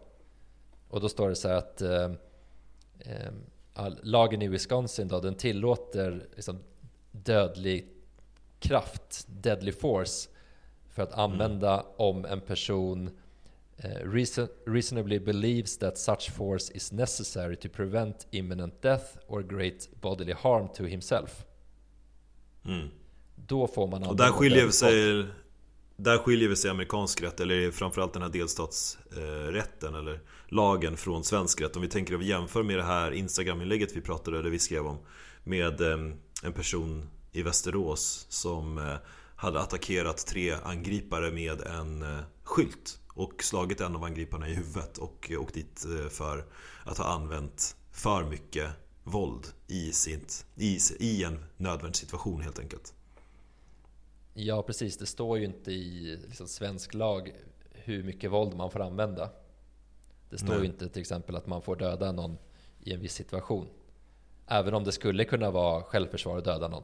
Och då står det så här att eh, eh, lagen i Wisconsin då, den tillåter liksom dödlig kraft, deadly force, för att använda om en person eh, reason, reasonably believes that such force is necessary to prevent imminent death or great bodily harm to himself. Mm. Då får man Och där skiljer sig Där skiljer vi sig amerikansk rätt eller framförallt den här delstatsrätten eller lagen från svensk rätt. Om vi tänker att vi jämför med det här Instagram-inlägget vi pratade eller vi skrev om med eh, en person i Västerås som eh, hade attackerat tre angripare med en eh, skylt och slagit en av angriparna i huvudet och eh, åkt dit eh, för att ha använt för mycket våld i, sitt, i, i en nödvärnssituation helt enkelt. Ja, precis. Det står ju inte i liksom, svensk lag hur mycket våld man får använda. Det står Nej. ju inte till exempel att man får döda någon i en viss situation. Även om det skulle kunna vara självförsvar att döda någon.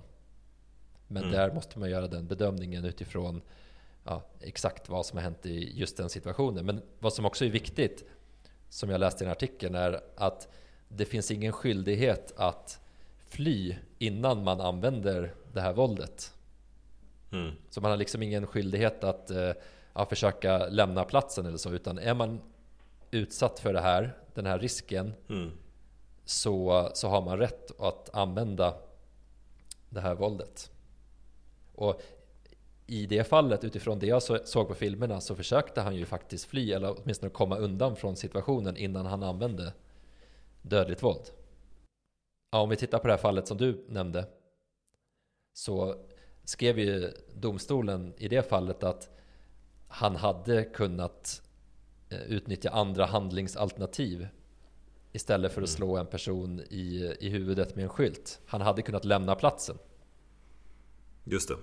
Men Mm. där måste man göra den bedömningen utifrån ja, exakt vad som har hänt i just den situationen. Men vad som också är viktigt, som jag läste i en artikel, är att det finns ingen skyldighet att fly innan man använder det här våldet. Mm. Så man har liksom ingen skyldighet att eh, ja, försöka lämna platsen eller så, utan är man utsatt för det här, den här risken, Mm. så, så har man rätt att använda det här våldet. Och i det fallet, utifrån det jag så- såg på filmerna, så försökte han ju faktiskt fly, eller åtminstone komma undan från situationen innan han använde dödligt våld. Ja, om vi tittar på det här fallet som du nämnde, så skrev ju domstolen i det fallet att han hade kunnat eh, utnyttja andra handlingsalternativ istället för att Mm. slå en person i, i huvudet med en skylt. Han hade kunnat lämna platsen. Just det.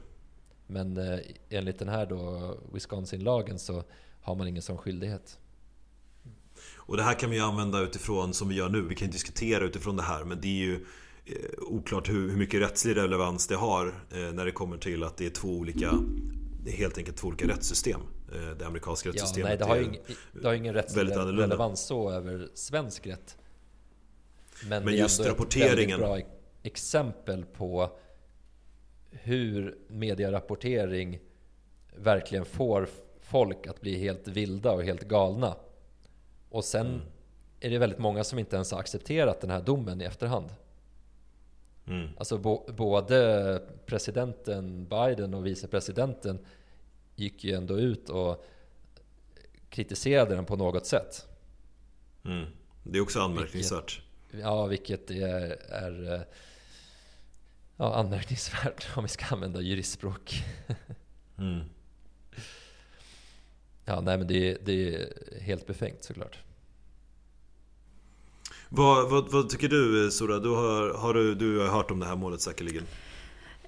Men eh, enligt den här då Wisconsin-lagen så har man ingen sån skyldighet. Och det här kan vi ju använda utifrån som vi gör nu. Vi kan ju diskutera utifrån det här men det är ju eh, oklart hur, hur mycket rättslig relevans det har eh, när det kommer till att det är två olika det är helt enkelt två olika rättssystem. Eh, det amerikanska Ja, rättssystemet nej, det har ju är ing, det har ingen rättslig relevans så över svensk rätt. Men, Men det är just ändå ett rapporteringen. väldigt bra exempel på hur medierapportering verkligen får folk att bli helt vilda och helt galna. Och sen Mm. är det väldigt många som inte ens har accepterat den här domen i efterhand. Mm. Alltså bo, både presidenten Biden och vicepresidenten gick ju ändå ut och kritiserade den på något sätt. Mm. Det är också anmärkningsvärt. Ja, vilket är, är eh, ja, anmärkningsvärt om vi ska använda juristspråk. Mm. Ja, nej men det, det är helt befängt såklart. Vad, vad, vad, tycker du Sora? Du har, har du, du har hört om det här målet säkerligen?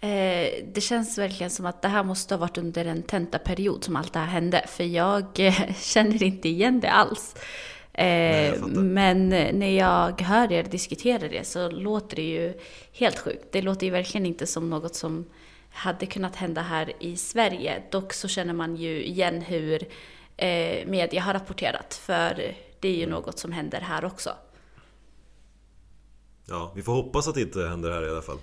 Eh, det känns verkligen som att det här måste ha varit under en tentaperiod som allt det här hände. För jag eh, känner inte igen det alls. Nej, men när jag hör er diskutera det så låter det ju helt sjukt. Det låter ju verkligen inte som något som hade kunnat hända här i Sverige. Dock så känner man ju igen hur eh, media har rapporterat. För det är ju något som händer här också. Ja, vi får hoppas att det inte händer här i alla fall.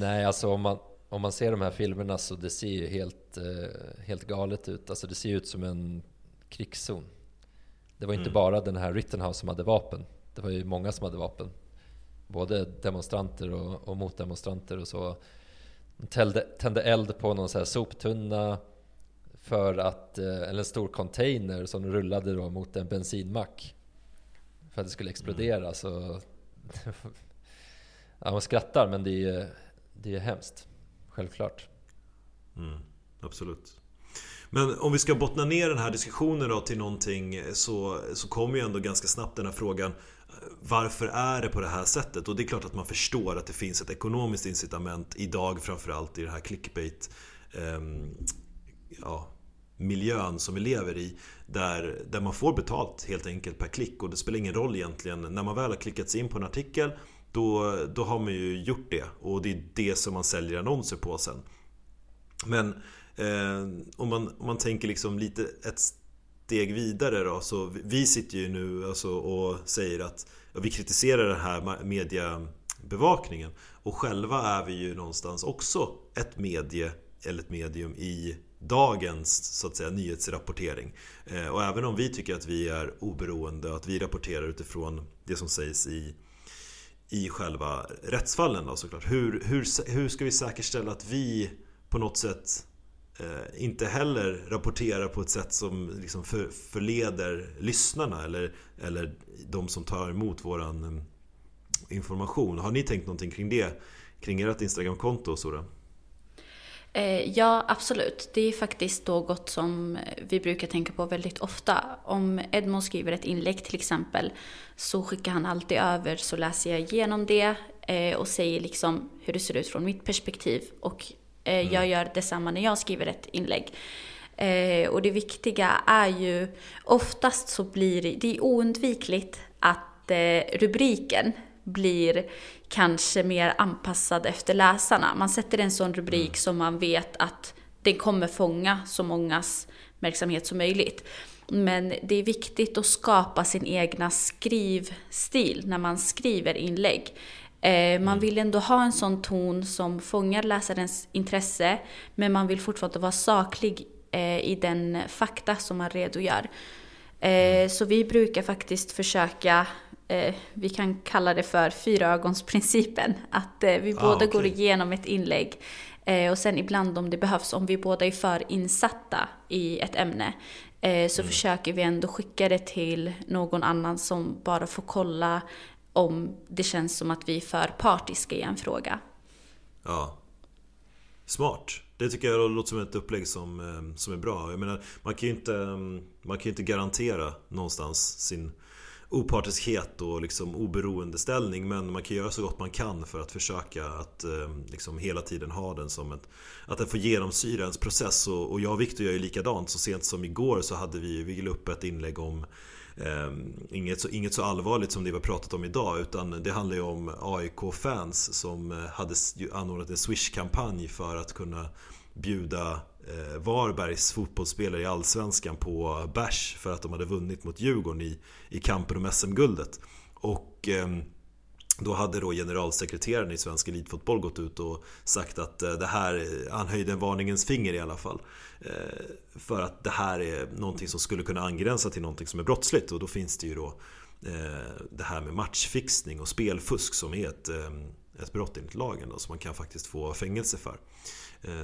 Nej, alltså om man, om man ser de här filmerna så det ser ju helt, eh, helt galet ut. Alltså det ser ut som en krigszon. Det var inte mm. bara den här Rittenhouse som hade vapen. Det var ju många som hade vapen. Både demonstranter och, och motdemonstranter och så. De tände, tände eld på någon så här soptunna för att, eh, eller en stor container som rullade då mot en bensinmack. För att det skulle explodera. Mm. Så <laughs> ja, man skrattar men det är, det är hemskt. Självklart. Mm, absolut. Men om vi ska bottna ner den här diskussionen då till någonting eh, så, så kommer ju ändå ganska snabbt den här frågan eh, Varför är det på det här sättet? Och det är klart att man förstår att det finns ett ekonomiskt incitament idag framförallt i den här clickbait eh, ja, miljön som vi lever i där, där man får betalt helt enkelt per klick och det spelar ingen roll egentligen när man väl har klickat sig in på en artikel då, då har man ju gjort det och det är det som man säljer annonser på sen. Men Eh, om, man, om man tänker liksom lite ett steg vidare då så vi sitter ju nu alltså och säger att ja, vi kritiserar den här mediebevakningen och själva är vi ju någonstans också ett medie eller ett medium i dagens så att säga, nyhetsrapportering. Eh, och även om vi tycker att vi är oberoende och att vi rapporterar utifrån det som sägs i, i själva rättsfallen då, såklart. Hur, hur, hur ska vi säkerställa att vi på något sätt eh, inte heller rapporterar på ett sätt som liksom för, förleder lyssnarna eller, eller de som tar emot våran eh, information. Har ni tänkt någonting kring det? Kring ert Instagramkonto Sora? Eh, ja, absolut. Det är faktiskt något som vi brukar tänka på väldigt ofta. Om Edmond skriver ett inlägg till exempel så skickar han alltid över så läser jag igenom det eh, och säger liksom hur det ser ut från mitt perspektiv. Och mm. jag gör detsamma när jag skriver ett inlägg. Och det viktiga är ju, oftast så blir det, det är oundvikligt att rubriken blir kanske mer anpassad efter läsarna. Man sätter en sån rubrik mm. som man vet att den kommer fånga så mångas verksamhet som möjligt. Men det är viktigt att skapa sin egna skrivstil när man skriver inlägg. Eh, man mm. vill ändå ha en sån ton som fångar läsarens intresse, men man vill fortfarande vara saklig eh, i den fakta som man redogör. Eh, mm. Så vi brukar faktiskt försöka vi kan kalla det för fyraögonsprincipen. Att vi ah, båda okay. går igenom ett inlägg och sen ibland om det behövs, om vi båda är för insatta i ett ämne, så mm. försöker vi ändå skicka det till någon annan som bara får kolla om det känns som att vi är för partiska i en fråga. Ja. Smart. Det tycker jag låter som ett upplägg som, eh, som är bra. Jag menar, man kan ju inte, eh, man kan ju inte garantera någonstans sin opartiskhet och liksom oberoende ställning men man kan göra så gott man kan för att försöka att eh, liksom hela tiden ha den som ett Att den får genomsyra ens process och, och jag och Viktor gör ju likadant så sent som igår så hade vi, vi upp ett inlägg om Ehm, inget, så, inget så allvarligt som det vi har pratat om idag utan det handlar ju om AIK-fans som eh, hade anordnat en Swish-kampanj för att kunna bjuda eh, Varbergs fotbollsspelare i Allsvenskan på bärs för att de hade vunnit mot Djurgården i, i kampen om SM-guldet. Och eh, då hade då generalsekreteraren i Svensk Elitfotboll gått ut och sagt att eh, det här, eh, han höjde en varningens finger i alla fall. Eh, för att det här är någonting som skulle kunna angränsa till någonting som är brottsligt och då finns det ju då eh, det här med matchfixning och spelfusk som är ett, eh, ett brott enligt lagen då, som man kan faktiskt få fängelse för.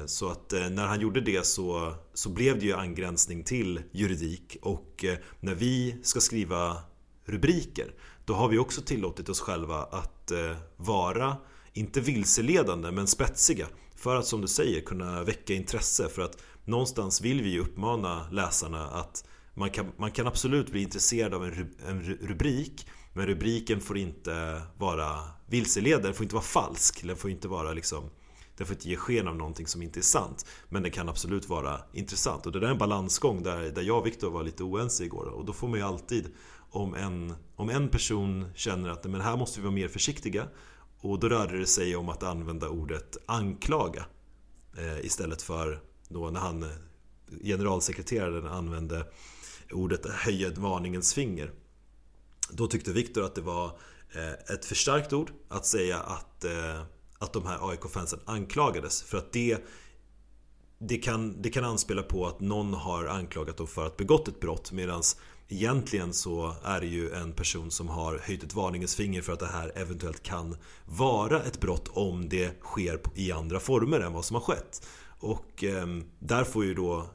Så att när han gjorde det så, så blev det ju angränsning till juridik och när vi ska skriva rubriker då har vi också tillåtit oss själva att vara, inte vilseledande, men spetsiga. För att som du säger kunna väcka intresse. För att någonstans vill vi ju uppmana läsarna att man kan, man kan absolut bli intresserad av en, en rubrik Men rubriken får inte vara vilseledande, den får inte vara falsk. Den får inte vara liksom Den får inte ge sken av någonting som inte är sant Men den kan absolut vara intressant. Och det där är en balansgång där, där jag och Viktor var lite oense igår. Och då får man ju alltid om en, om en person känner att men här måste vi vara mer försiktiga och då rörde det sig om att använda ordet anklaga eh, istället för då när han generalsekreteraren använde ordet höja ett varningens finger. Då tyckte Viktor att det var eh, ett för starkt ord att säga att, eh, att de här AIK-fansen anklagades för att det det kan, det kan anspela på att någon har anklagat dem för att begått ett brott medan Egentligen så är det ju en person som har höjt ett varningens finger för att det här eventuellt kan vara ett brott om det sker i andra former än vad som har skett. Och eh, där får ju då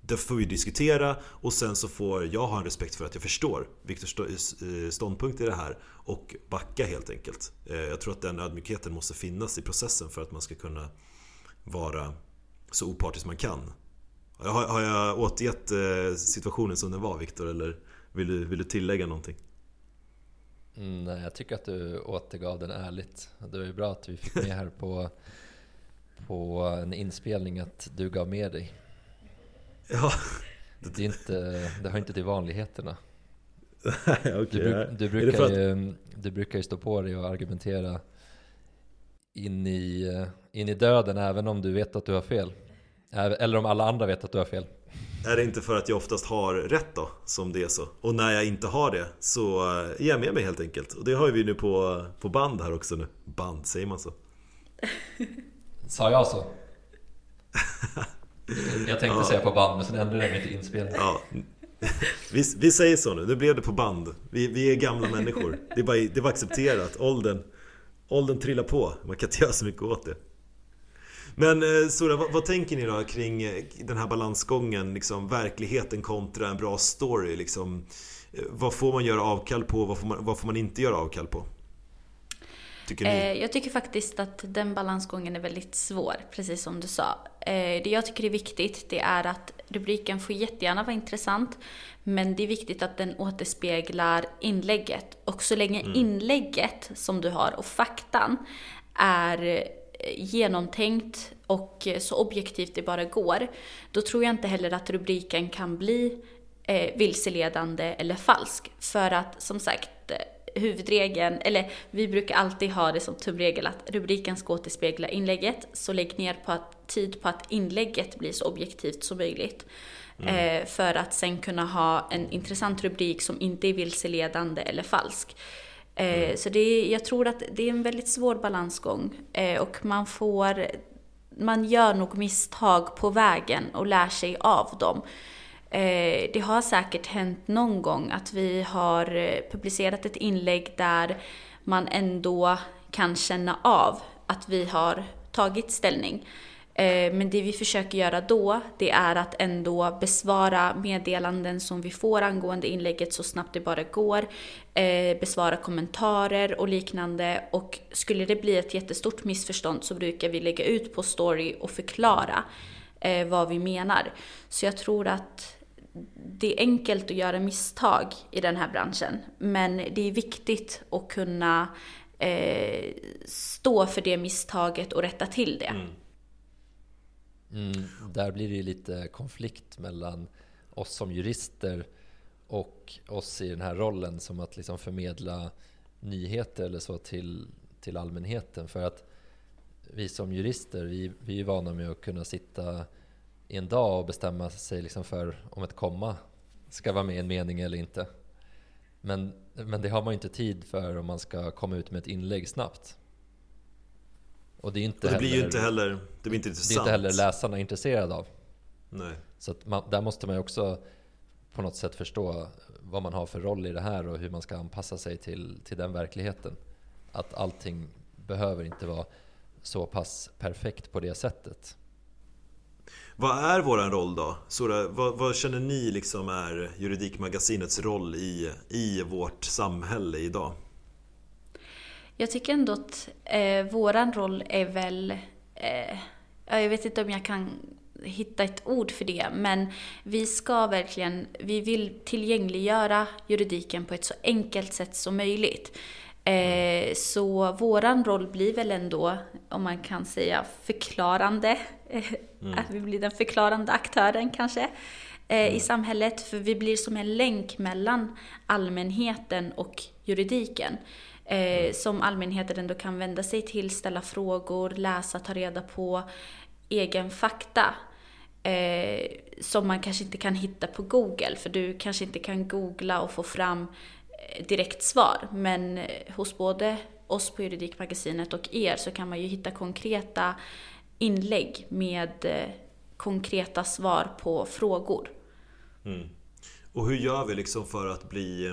det får vi diskutera och sen så får jag ha en respekt för att jag förstår Viktors eh, ståndpunkt i det här och backa helt enkelt. Eh, jag tror att den ödmjukheten måste finnas i processen för att man ska kunna vara så opartisk man kan. Har, jag återgett eh, situationen som den var Viktor eller vill du, vill du tillägga någonting? Mm, nej, jag tycker att du återgav den ärligt. Det var ju bra att vi fick med här på, på en inspelning att du gav med dig. <laughs> Ja. Det, är inte, det hör inte till vanligheterna. okay, du, du, brukar ju, du brukar ju stå på dig och argumentera in i, in i döden även om du vet att du har fel. Eller om alla andra vet att du har fel. Är det inte för att jag oftast har rätt då, som det är så? Och när jag inte har det så eh, ger jag med mig helt enkelt. Och det har vi nu på, på band här också nu. Band, säger man så? Sa jag så? <laughs> Jag tänkte ja. säga på band, men sen ändrade jag mig till inspelning. Ja. Vi, vi säger så nu, nu blev det på band. Vi, vi är gamla människor. Det är bara, det är bara accepterat. Åldern, åldern trillar på. Man kan inte göra så mycket åt det. Men eh, Sora, vad, vad, tänker ni då kring eh, den här balansgången? Liksom, verkligheten kontra en bra story. Liksom, eh, vad får man göra avkall på? Vad får man, vad får man inte göra avkall på? Tycker? Jag tycker faktiskt att den balansgången är väldigt svår, precis som du sa. Det jag tycker är viktigt, det är att rubriken får jättegärna vara intressant, men det är viktigt att den återspeglar inlägget. Och så länge mm. inlägget som du har och faktan är genomtänkt och så objektivt det bara går, då tror jag inte heller att rubriken kan bli eh, vilseledande eller falsk. För att som sagt, huvudregeln, eller vi brukar alltid ha det som tumregel att rubriken ska återspegla inlägget, så lägg ner på att, tid på att inlägget blir så objektivt som möjligt. Mm. Eh, för att sen kunna ha en intressant rubrik som inte är vilseledande eller falsk. Eh, mm. Så det är, jag tror att det är en väldigt svår balansgång eh, och man får, man gör nog misstag på vägen och lär sig av dem. Eh, det har säkert hänt någon gång att vi har publicerat ett inlägg där man ändå kan känna av att vi har tagit ställning. Eh, men det vi försöker göra då, det är att ändå besvara meddelanden som vi får angående inlägget så snabbt det bara går. Eh, besvara kommentarer och liknande. Och skulle det bli ett jättestort missförstånd så brukar vi lägga ut på story och förklara eh, vad vi menar. Så jag tror att det är enkelt att göra misstag i den här branschen. Men det är viktigt att kunna stå för det misstaget och rätta till det. Mm. Mm, där blir det ju lite konflikt mellan oss som jurister och oss i den här rollen som att liksom förmedla nyheter eller så till, till allmänheten. För att vi som jurister, vi, vi är vana med att kunna sitta i en dag och bestämma sig liksom för om ett komma ska vara med i en mening eller inte. Men, men det har man ju inte tid för om man ska komma ut med ett inlägg snabbt. Och det, är inte och det blir ju inte heller det blir inte intressant. Det är inte heller läsarna intresserade av. Nej. Så man, där måste man ju också på något sätt förstå vad man har för roll i det här och hur man ska anpassa sig till, till den verkligheten. Att allting behöver inte vara så pass perfekt på det sättet. Vad är våran roll då? Sora, vad, vad, känner ni liksom är Juridikmagasinets roll i, i vårt samhälle idag? Jag tycker ändå att eh, våran roll är väl... Eh, jag vet inte om jag kan hitta ett ord för det. Men vi ska verkligen, vi vill tillgängliggöra juridiken på ett så enkelt sätt som möjligt. Eh, så våran roll blir väl ändå, om man kan säga förklarande, mm. <laughs> att vi blir den förklarande aktören kanske mm. i samhället. För vi blir som en länk mellan allmänheten och juridiken. Eh, mm. som allmänheten ändå kan vända sig till, ställa frågor, läsa, ta reda på egen fakta. Eh, som man kanske inte kan hitta på Google, för du kanske inte kan googla och få fram eh, direkt svar. Men eh, hos både oss på Juridikmagasinet och er så kan man ju hitta konkreta inlägg med eh, konkreta svar på frågor. Mm. Och hur gör vi liksom för att bli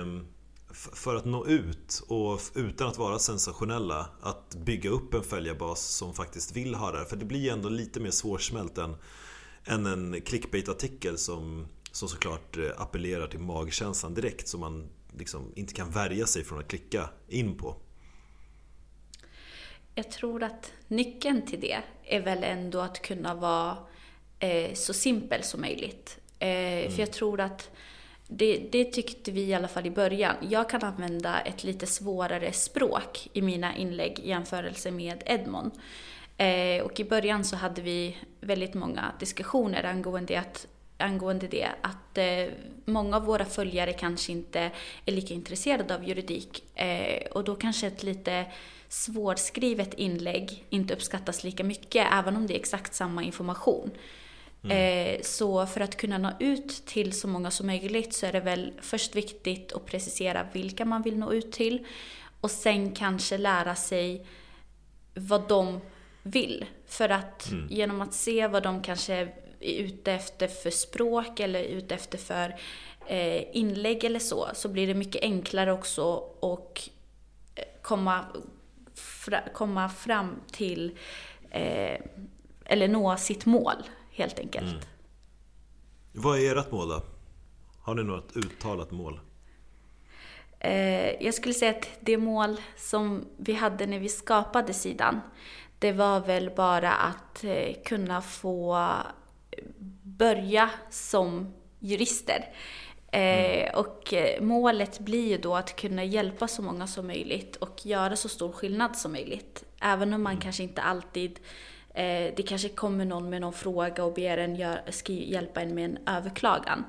för att nå ut och utan att vara sensationella att bygga upp en följarbas som faktiskt vill ha det här. För det blir ju ändå lite mer svårsmält än, än en clickbait-artikel som, som såklart eh, appellerar till magkänslan direkt som man liksom inte kan värja sig från att klicka in på. Jag tror att nyckeln till det är väl ändå att kunna vara eh, så simpel som möjligt. Eh, mm. För jag tror att det, det, tyckte vi i alla fall i början. Jag kan använda ett lite svårare språk i mina inlägg i jämförelse med Edmond. Eh, och i början så hade vi väldigt många diskussioner angående, att, angående det. Att eh, många av våra följare kanske inte är lika intresserade av juridik. Eh, och då kanske ett lite svårskrivet inlägg inte uppskattas lika mycket, även om det är exakt samma information. Mm. Eh, så för att kunna nå ut till så många som möjligt så är det väl först viktigt att precisera vilka man vill nå ut till och sen kanske lära sig vad de vill. För att mm. genom att se vad de kanske är ute efter för språk eller ute efter för eh, inlägg eller så, så blir det mycket enklare också att eh, komma, fra, komma fram till eh, eller nå sitt mål helt enkelt. Mm. Vad är ert mål då? Har ni något uttalat mål? Eh, jag skulle säga att det mål som vi hade när vi skapade sidan, det var väl bara att eh, kunna få börja som jurister. Eh, mm. Och målet blir ju då att kunna hjälpa så många som möjligt och göra så stor skillnad som möjligt. Även om man mm. kanske inte alltid Eh, det kanske kommer någon med någon fråga och ber en gör, skri, hjälpa en med en överklagan.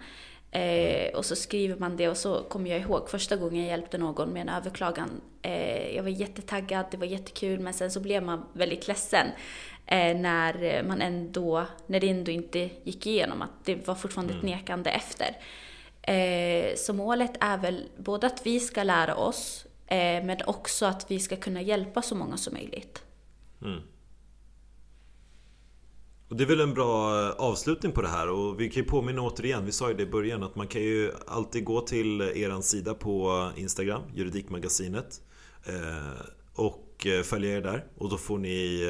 Eh, och så skriver man det och så kommer jag ihåg första gången jag hjälpte någon med en överklagan. Eh, jag var jättetaggad, det var jättekul men sen så blev man väldigt ledsen eh, när, man ändå, när det ändå inte gick igenom, att det var fortfarande mm. ett nekande efter. Eh, så målet är väl både att vi ska lära oss eh, men också att vi ska kunna hjälpa så många som möjligt. Mm. Och det är väl en bra eh, avslutning på det här och vi kan ju påminna återigen, vi sa ju det i början att man kan ju alltid gå till eran sida på Instagram, Juridikmagasinet eh, och eh, följa er där och då får ni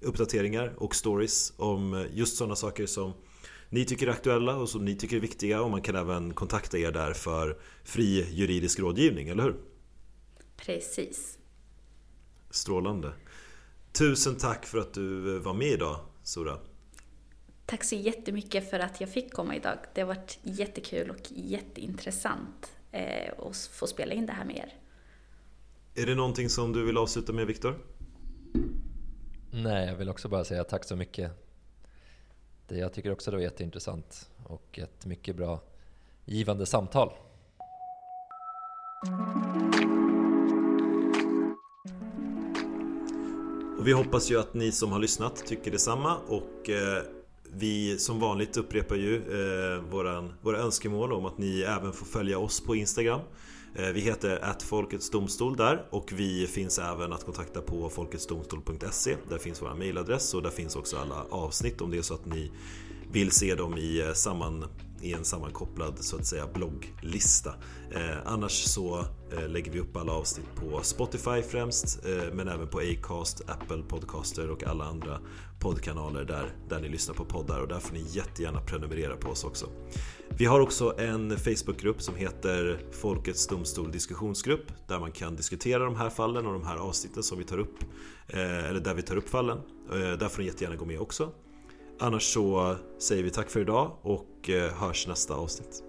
uppdateringar och stories om just sådana saker som ni tycker är aktuella och som ni tycker är viktiga och man kan även kontakta er där för fri juridisk rådgivning, eller hur? Precis. Strålande. Tusen tack för att du var med idag Sora. Tack så jättemycket för att jag fick komma idag. Det har varit jättekul och jätteintressant eh, att få spela in det här med er. Är det någonting som du vill avsluta med Viktor? Nej, jag vill också bara säga tack så mycket. Det, jag tycker också det var jätteintressant och ett mycket bra givande samtal. Och vi hoppas ju att ni som har lyssnat tycker detsamma och eh, vi som vanligt upprepar ju eh, våran, våra önskemål om att ni även får följa oss på Instagram. Eh, vi heter att Folkets Domstol där och vi finns även att kontakta på folketsdomstol.se. Där finns vår mailadress och där finns också alla avsnitt om det är så att ni vill se dem i eh, samman i en sammankopplad så att säga blogglista. Eh, annars så eh, lägger vi upp alla avsnitt på Spotify främst eh, men även på Acast, Apple Podcaster och alla andra poddkanaler där, där ni lyssnar på poddar och där får ni jättegärna prenumerera på oss också. Vi har också en Facebookgrupp som heter Folkets Domstol Diskussionsgrupp där man kan diskutera de här fallen och de här avsnitten som vi tar upp eh, eller där vi tar upp fallen. Eh, där får ni jättegärna gå med också. Annars så säger vi tack för idag och eh, hörs nästa avsnitt.